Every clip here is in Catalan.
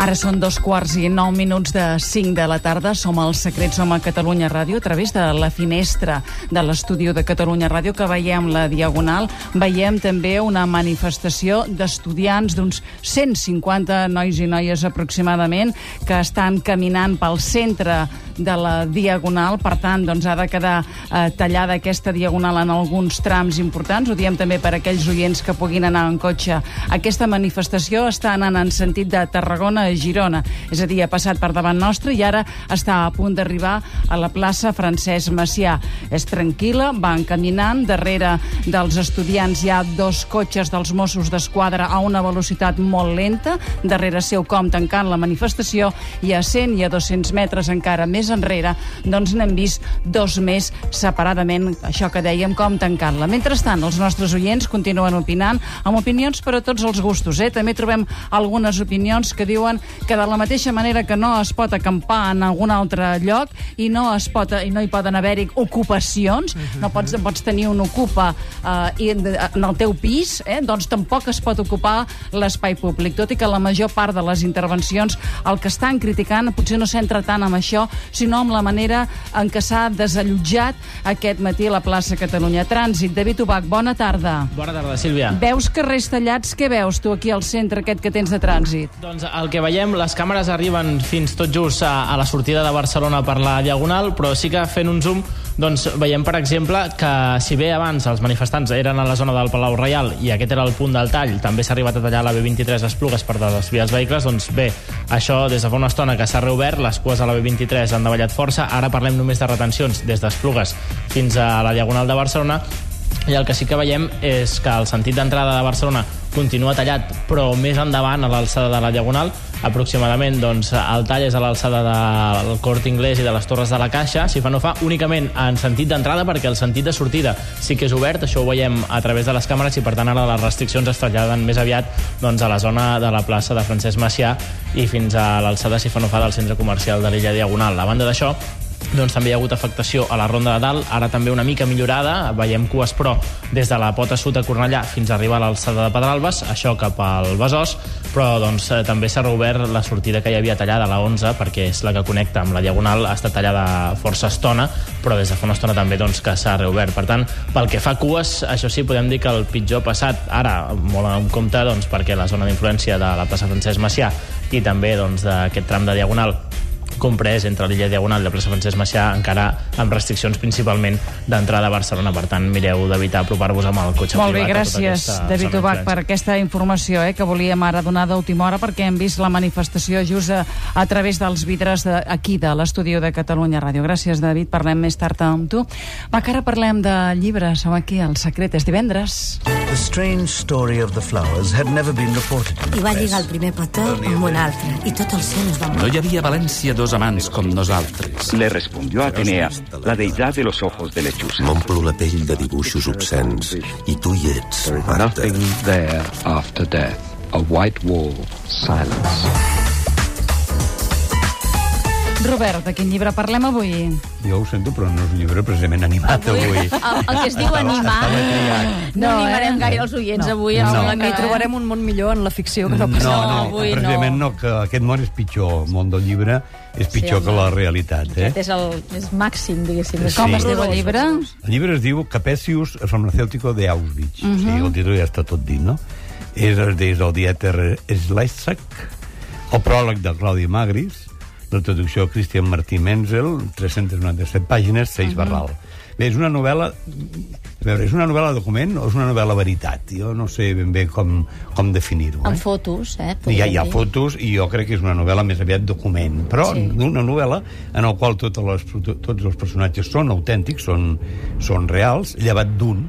Ara són dos quarts i nou minuts de 5 de la tarda. Som al Secret Som a Catalunya Ràdio a través de la finestra de l'estudi de Catalunya Ràdio que veiem la Diagonal. Veiem també una manifestació d'estudiants d'uns 150 nois i noies aproximadament que estan caminant pel centre de la Diagonal. Per tant, doncs, ha de quedar eh, tallada aquesta Diagonal en alguns trams importants. Ho diem també per aquells oients que puguin anar en cotxe. Aquesta manifestació està anant en sentit de Tarragona a Girona. És a dir, ha passat per davant nostre i ara està a punt d'arribar a la plaça Francesc Macià. És tranquil·la, van caminant. Darrere dels estudiants hi ha dos cotxes dels Mossos d'Esquadra a una velocitat molt lenta. Darrere seu com tancant la manifestació i a 100 i a 200 metres encara més enrere doncs n'hem vist dos més separadament, això que dèiem, com tancant-la. Mentrestant, els nostres oients continuen opinant amb opinions per a tots els gustos. Eh? També trobem algunes opinions que diuen que de la mateixa manera que no es pot acampar en algun altre lloc i no, es pot, i no hi poden haver-hi ocupacions, no pots, pots tenir un ocupa eh, en, en el teu pis, eh, doncs tampoc es pot ocupar l'espai públic, tot i que la major part de les intervencions el que estan criticant potser no s'entra tant amb això, sinó amb la manera en què s'ha desallotjat aquest matí a la plaça Catalunya. Trànsit, David Ubach, bona tarda. Bona tarda, Sílvia. Veus carrers tallats? Què veus tu aquí al centre aquest que tens de trànsit? Doncs el que veiem, les càmeres arriben fins tot just a, a la sortida de Barcelona per la Diagonal, però sí que fent un zoom doncs veiem, per exemple, que si bé abans els manifestants eren a la zona del Palau Reial i aquest era el punt del tall, també s'ha arribat a tallar la B23 Esplugues per desviar els vehicles, doncs bé, això des de fa una estona que s'ha reobert, les cues a la B23 han davallat força, ara parlem només de retencions des d'Esplugues fins a la Diagonal de Barcelona, i el que sí que veiem és que el sentit d'entrada de Barcelona continua tallat, però més endavant, a l'alçada de la Diagonal, aproximadament doncs, el tall és a l'alçada del Cort Inglés i de les Torres de la Caixa, si fa no fa, únicament en sentit d'entrada, perquè el sentit de sortida sí que és obert, això ho veiem a través de les càmeres i per tant ara les restriccions es traslladen més aviat doncs, a la zona de la plaça de Francesc Macià i fins a l'alçada, si fa no fa, del centre comercial de l'illa Diagonal. A banda d'això, doncs també hi ha hagut afectació a la Ronda de Dalt, ara també una mica millorada, veiem cues però des de la pota sud a Cornellà fins a arribar a l'alçada de Pedralbes, això cap al Besòs, però doncs, eh, també s'ha reobert la sortida que hi havia tallada, la 11, perquè és la que connecta amb la Diagonal, ha estat tallada força estona, però des de fa una estona també doncs, que s'ha reobert. Per tant, pel que fa a cues, això sí, podem dir que el pitjor passat, ara molt en compte, doncs, perquè la zona d'influència de la plaça Francesc Macià i també doncs, d'aquest tram de Diagonal comprès entre l'illa Diagonal i la plaça Francesc Macià encara amb restriccions principalment d'entrada a Barcelona. Per tant, mireu d'evitar apropar-vos amb el cotxe Molt bé, tota gràcies, David Ubach, per aquesta informació eh, que volíem ara donar d'última hora perquè hem vist la manifestació just a, a través dels vidres de, aquí de l'estudi de Catalunya Ràdio. Gràcies, David. Parlem més tard amb tu. Va, que ara parlem de llibres. Som aquí, al Secret. És divendres. The strange story of the flowers had never been reported in I va lligar el primer petó amb un altre, i tot el cel es va No moure. hi havia a València dos amants com nosaltres. Le respondió Atenea, la deidad de los ojos de lechuza. M'omplo la pell de dibuixos obscens i tu hi ets, Marta. Nothing there after death. A white wall, silence. Robert, de quin llibre parlem avui? Jo ho sento, però no és un llibre precisament animat avui. El, el que es diu animar, no, No, animarem eh? gaire els oients No. avui. No. No. que- trobarem un món millor en la ficció que no No, pas no, No, avui no. precisament no, que aquest món és pitjor, el món del llibre és pitjor Sí, que la realitat, eh? Aquest és el és màxim, diguéssim. Sí. Com es diu el llibre? El llibre es diu Capesius, el farmacèutico de Auschwitz. Uh -huh. sí, el títol ja està tot dit, no? És el des del Dieter Schleisack, el pròleg de Claudi Magris, la traducció de Christian Martí Menzel, 397 pàgines, 6 uh -huh. barral. Bé, és una novel·la... A veure, és una novel·la document o és una novel·la veritat? Jo no sé ben bé com, com definir-ho. Amb Eh? fotos, eh? Hi ha, hi ha fotos i jo crec que és una novel·la més aviat document, però sí. una novel·la en la qual totes les, tots els personatges són autèntics, són, són reals, llevat d'un,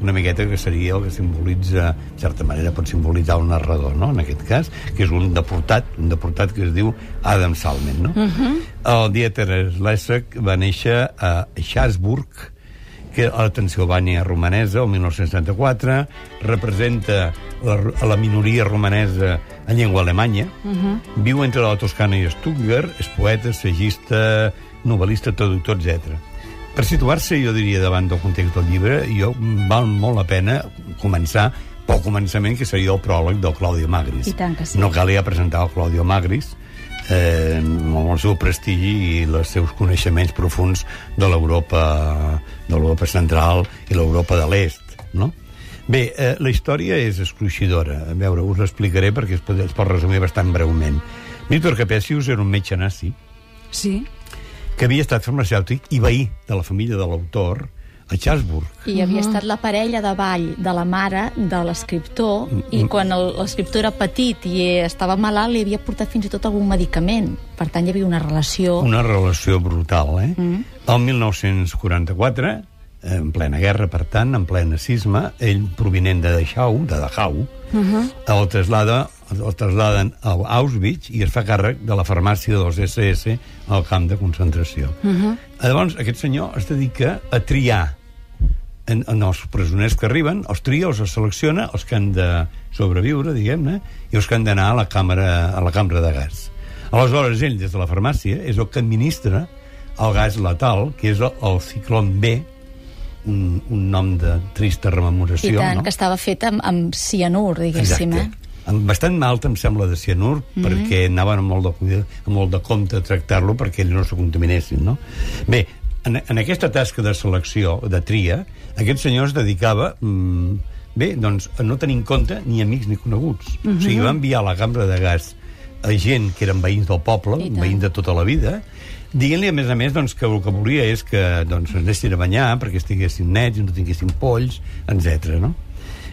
una miqueta que seria el que simbolitza, en certa manera pot simbolitzar el narrador, no?, en aquest cas, que és un deportat, un deportat que es diu Adam Salmen, no? Uh -huh. El Dieter Schleswig va néixer a Schaasburg, que a la Transsilvània romanesa, el 1974, representa la, la minoria romanesa en llengua alemanya, uh -huh. viu entre la Toscana i Stuttgart, és poeta, assagista, novel·lista, traductor, etc. Per situar-se, jo diria, davant del context del llibre, jo val molt la pena començar pel començament, que seria el pròleg del Claudio Magris. I tant que sí. No calia presentar el Claudio Magris, eh, amb el seu prestigi i els seus coneixements profuns de l'Europa de l'Europa central i l'Europa de l'Est, no? Bé, eh, la història és escruixidora. A veure, us l'explicaré perquè es pot, es pot resumir bastant breument. Víctor Capesius era un metge nazi Sí. Que havia estat farmacèutic i veí de la família de l'autor a Chatsburg. I havia estat la parella de ball de la mare de l'escriptor i quan el- l'escriptor era petit i estava malalt li havia portat fins i tot algun medicament. Per tant, hi havia una relació... Una relació brutal, eh? Mm. El 1944, en plena guerra, per tant, en ple nazisme, ell, provinent de Dachau, de Dachau, uh -huh. el, traslada, el trasladen a Auschwitz i es fa càrrec de la farmàcia dels SS al camp de concentració. Uh -huh. Llavors, aquest senyor es dedica a triar en, en els presoners que arriben, els tria, els selecciona, els que han de sobreviure, diguem-ne, i els que han d'anar a la càmera, a la cambra de gas. Aleshores, ell, des de la farmàcia, és el que administra el gas letal, que és el, el ciclón B, un, un nom de trista I rememoració, tant, no? que estava fet amb, amb cianur, diguéssim, eh? Bastant mal, em sembla, de cianur, mm Mhm. -hmm. perquè anaven amb molt de, cuida- amb molt de compte a tractar-lo perquè ells no se contaminessin, no? Bé, en, en aquesta tasca de selecció, de tria, aquest senyor es dedicava... Mm, bé, doncs, a no tenir en compte ni amics ni coneguts. Mm -hmm. O sigui, va enviar a la cambra de gas a gent que eren veïns del poble, veïns de tota la vida, dient-li, a més a més, doncs, que el que volia és que doncs, ens anessin a banyar perquè estiguessin nets i no tinguessin polls, etc. no?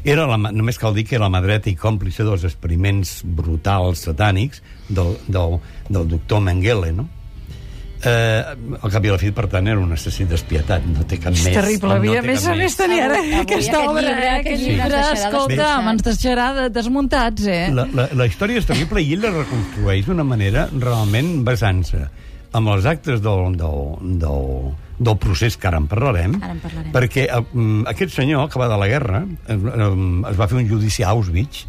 Era la, només cal dir que era la mà dreta i còmplice dels experiments brutals, satànics, del, del, del doctor Mengele, no? Eh, al cap i a la fi, per tant, era un assassí despietat, no té cap És més. terrible. no a més a més, tenia ara Avui- aquesta aquest obra, llibre- eh? aquest Aquest llibre llibre, deixarà escolta, desmuntats. ens deixarà de- desmuntats, eh? La, la, la història és terrible i ell la reconstrueix d'una manera realment basant-se amb els actes del, del, del, del procés que ara en parlarem, Ara en parlarem. perquè mm, aquest senyor, de la guerra, eh, es va fer un judici a Auschwitz,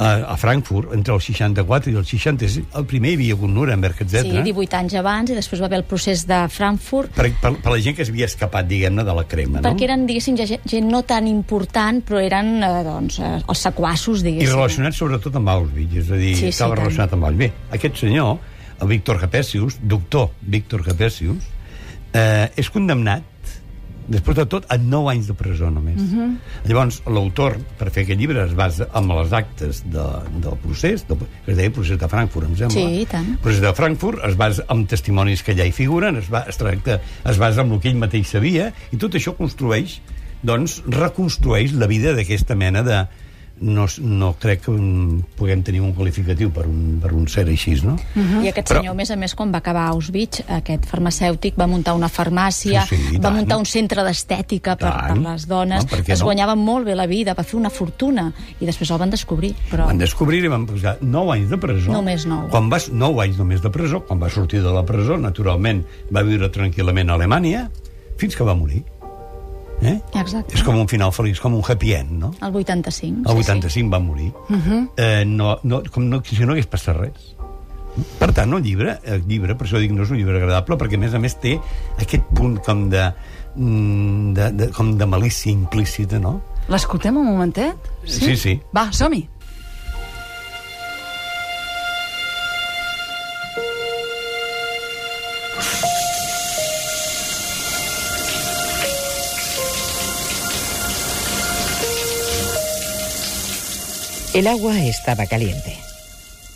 a, a Frankfurt, entre el 64 i el 66. El primer hi havia hagut Nuremberg, etc. Sí, 18 anys abans, i després va haver el procés de Frankfurt, per, per, per la gent que s'havia escapat, diguem-ne, de la crema, no? perquè eren, diguéssim, gent, gent no tan important, però eren, eh, doncs, els sequassos, I diguéssim. relacionat sobretot amb Auschwitz, és a dir, Sí, sí, estava tant. relacionat amb Auschwitz. Bé, aquest senyor, el Víctor Capesius, doctor Víctor Capesius, eh, és condemnat després de tot, a 9 anys de presó només. Uh -huh. Llavors, l'autor, per fer aquest llibre, es basa amb les actes de, del procés, del, que es deia procés de Frankfurt, em sembla. Sí, i tant. El procés de Frankfurt es basa en testimonis que allà hi figuren, es, va, es, tracta, es basa en el que ell mateix sabia, i tot això construeix, doncs, reconstrueix la vida d'aquesta mena de... No, no crec que mm, puguem tenir un qualificatiu per un, per un ser així, no? I aquest Però- senyor, a més a més, quan va acabar a Auschwitz, aquest farmacèutic va muntar una farmàcia, Sí, sí, va tant. muntar un centre d'estètica per, per les dones, No, es no? guanyava molt bé la vida, va fer una fortuna, i després el van descobrir. Però... Van descobrir i van posar 9 anys de presó. Només nou. Quan vas, 9 anys només de presó. Quan va sortir de la presó, naturalment, va viure tranquil·lament a Alemanya, fins que va morir. Eh? Exacte. És com un final feliç, com un happy end, no? El 85. El sí, 85 va morir. Uh -huh. eh, no, no, com no, si no hagués passat res. Per tant, el llibre, el llibre, per això dic, no és un llibre agradable, perquè a més a més té aquest punt com de, mm, de, de, com de malícia implícita, no? L'escoltem un momentet? Sí, sí. Va, som-hi. El agua estaba caliente.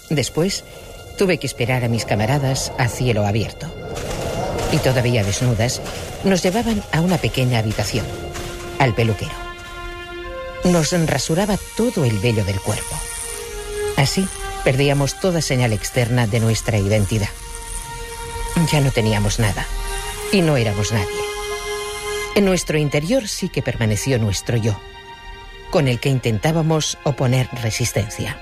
Después tuve que esperar a mis camaradas a cielo abierto. Y todavía desnudas, nos llevaban a una pequeña habitación, al peluquero. Nos rasuraba todo el vello del cuerpo. Así perdíamos toda señal externa de nuestra identidad. Ya no teníamos nada y no éramos nadie. En nuestro interior sí que permaneció nuestro yo, con el que intentábamos oponer resistencia.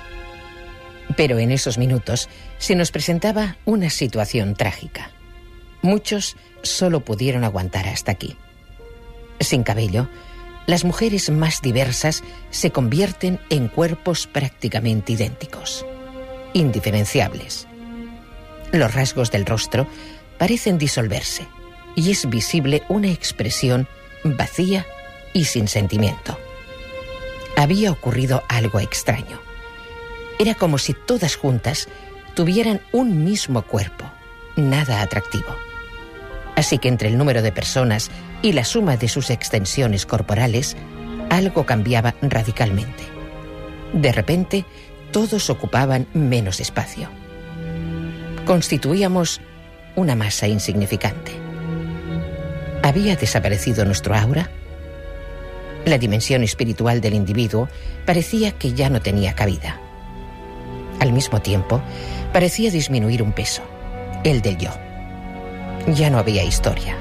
Pero en esos minutos se nos presentaba una situación trágica. Muchos solo pudieron aguantar hasta aquí. Sin cabello, las mujeres más diversas se convierten en cuerpos prácticamente idénticos, indiferenciables. Los rasgos del rostro parecen disolverse y es visible una expresión vacía y sin sentimiento. Había ocurrido algo extraño. Era como si todas juntas tuvieran un mismo cuerpo, nada atractivo. Así que entre el número de personas y la suma de sus extensiones corporales, algo cambiaba radicalmente. De repente, todos ocupaban menos espacio. Constituíamos una masa insignificante. ¿Había desaparecido nuestro aura? La dimensión espiritual del individuo parecía que ya no tenía cabida. Al mismo tiempo, parecía disminuir un peso, el del yo. Ya no había historia,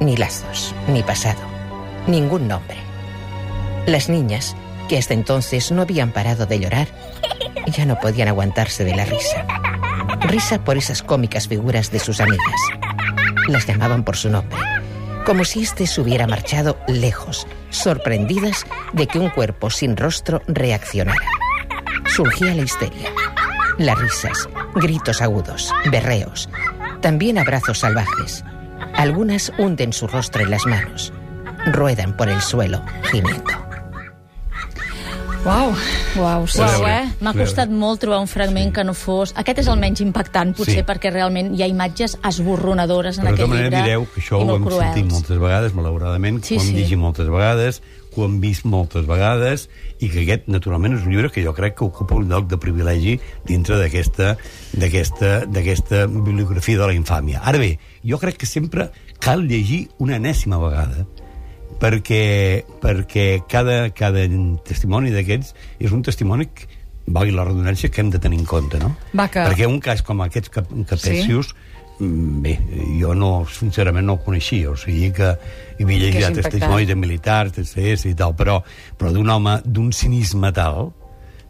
ni lazos, ni pasado, ningún nombre. Las niñas, que hasta entonces no habían parado de llorar, ya no podían aguantarse de la risa. Risa por esas cómicas figuras de sus amigas. Las llamaban por su nombre, como si éste se hubiera marchado lejos, sorprendidas de que un cuerpo sin rostro reaccionara. Surgía la histeria, las risas, gritos agudos, berreos, también abrazos salvajes. Algunas hunden su rostro en las manos, ruedan por el suelo, gimiendo. Uau. Uau, sí, sí. veure, eh? M'ha costat molt trobar un fragment que no fos... Aquest és el menys impactant, potser, Sí. perquè realment hi ha imatges esborronadores en Però de aquest tota manera llibre direu que això ho hem cruels. sentit moltes vegades, malauradament, Sí, ho hem sí. llegit moltes vegades, que ho hem vist moltes vegades, i que aquest, naturalment, és un llibre que jo crec que ocupa un lloc de privilegi dintre d'aquesta d'aquesta d'aquesta bibliografia de la infàmia. Ara bé, jo crec que sempre cal llegir una enèsima vegada perquè, perquè cada, cada testimoni d'aquests és un testimoni que, valgui la redundància, que hem de tenir en compte, no? Va, que- Perquè un cas com aquests cap, capecius, sí? bé, jo no, sincerament no el coneixia, o sigui que hi havia Que llegit testimonis de militars, de CS i tal, però, però d'un home d'un cinisme tal,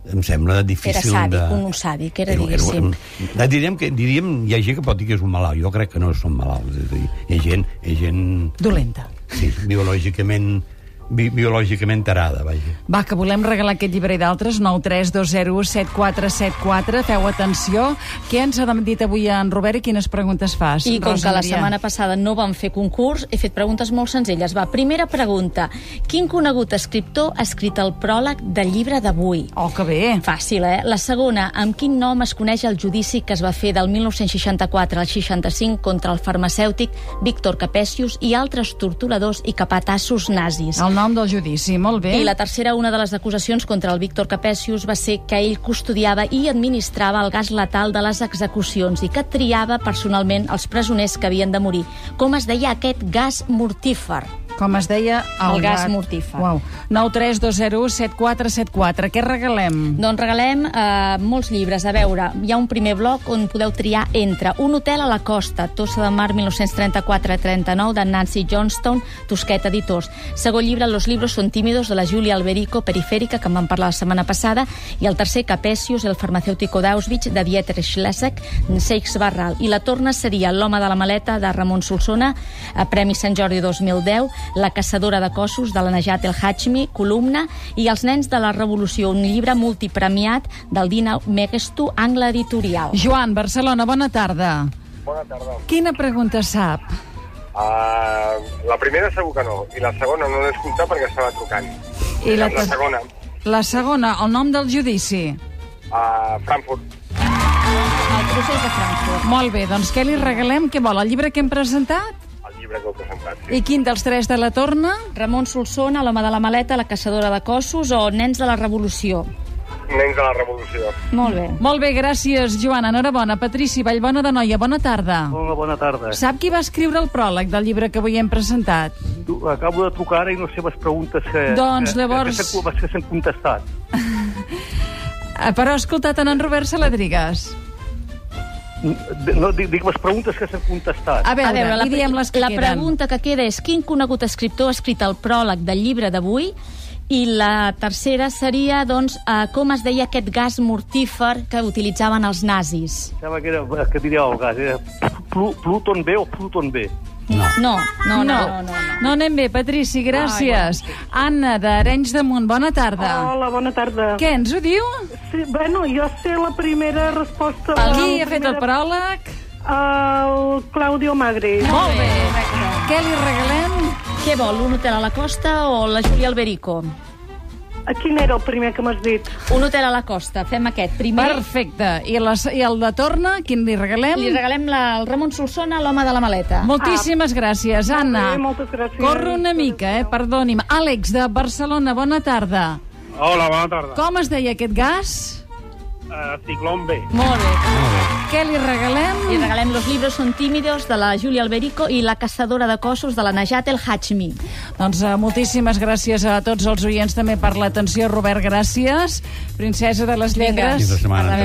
em sembla Era difícil sàdic, de... un sàdic, era, diguéssim. Era, diríem, que, diríem, hi ha gent que pot dir que és un malalt, jo crec que no són malalts, és a dir, hi ha gent, hi ha gent Dolenta. Sí, biològicament bi, biològicament tarada, vaja. Va, que volem regalar aquest llibre i d'altres, 932017474. Feu atenció. Què ens ha dit avui en Robert i quines preguntes fas? I com Rosa que la Maria? setmana passada no vam fer concurs, he fet preguntes molt senzilles. Va, primera pregunta. Quin conegut escriptor ha escrit el pròleg del llibre d'avui? Oh, que bé. Fàcil, eh? La segona, amb quin nom es coneix el judici que es va fer del 1964 al 65 contra el farmacèutic Víctor Capesius i altres torturadors i capatassos nazis? El nom del judici, molt bé. I la tercera, una de les acusacions contra el Víctor Capesius va ser que ell custodiava i administrava el gas letal de les execucions i que triava personalment els presoners que havien de morir. Com es deia aquest gas mortífer? Com es deia... El gas gat. mortífer. Uau. 932017474. Què regalem? Doncs regalem eh, molts llibres. A veure, hi ha un primer bloc on podeu triar entre Un hotel a la costa, Tossa de Mar 1934-39, de Nancy Johnston, Tusquet Editors. Segon llibre, Los libros son tímidos, de la Julia Alberico, Perifèrica, que en vam parlar la setmana passada. I el tercer, Capesius, el farmacèutico d'Auschwitz, de Dieter Schlesek, Seix Barral. I la torna seria L'home de la maleta, de Ramon Solsona, a Premi Sant Jordi 2010, La caçadora de cossos, de la Najat El Hachmi, Columna, i Els nens de la revolució, un llibre multipremiat del Dina Megestu, Angle Editorial. Joan, Barcelona, bona tarda. Bona tarda. Quina pregunta sap? Uh, la primera segur que no, i la segona no l'he escoltat perquè estava trucant. I la, la segona, la segona, el nom del judici. a Frankfurt. El procés de Frankfurt. Molt bé, doncs què li regalem? Què vol, el llibre que hem presentat? Llibre que heu presentat, sí. I quin dels tres de la torna? Ramon Solsona, L'home de la maleta, La caçadora de cossos o Nens de la revolució. Nens de la Revolució. Molt bé. Molt bé, gràcies, Joan. Enhorabona. Patrici Vallbona de Noia, bona tarda. Hola, bona tarda. Sap qui va escriure el pròleg del llibre que avui hem presentat? Acabo de trucar ara i no sé les preguntes que... Doncs, llavors- Que, s'han- les que s'han contestat. Eh, Però ha escoltat en, en Robert Saladrigas. No, dic, dic les preguntes que s'han contestat. A veure, la, li diem les que la queden. pregunta que queda és quin conegut escriptor ha escrit el pròleg del llibre d'avui i la tercera seria, doncs, eh, com es deia aquest gas mortífer que utilitzaven els nazis. Sembla que, era, que diria el gas. Era Plu- Pluton B o Pluton B. No, no, no, no. no, no, no. No anem bé, Patrici, gràcies. Anna, d'Arenys de Munt, bona tarda. Hola, bona tarda. Què ens ho diu? Sí, bueno, jo sé la primera resposta. Qui la ha fet el pròleg? El Claudio Magri. Molt bé. Què li regalem? Què vol, un hotel a la costa o la Júlia Alberico? A quin era el primer que m'has dit? Un hotel a la costa. Fem aquest. Primer... Perfecte. I, les, I el de torna, quin li regalem? Li regalem la, el Ramon Solsona, l'home de la maleta. Moltíssimes gràcies, Anna. bé, moltes gràcies. Corre una mica, eh? Perdoni'm. Àlex, de Barcelona, bona tarda. Hola, bona tarda. Com es deia aquest gas? Uh, Ciclón B. Molt bé. Què li regalem? Li regalem Los libros son tímidos, de la Júlia Alberico, i La caçadora de cossos, de la Najat El Hachmi. Doncs uh, moltíssimes gràcies a tots els oients també per l'atenció. Robert, gràcies. Princesa de les Vinga. lletres. Fins la setmana.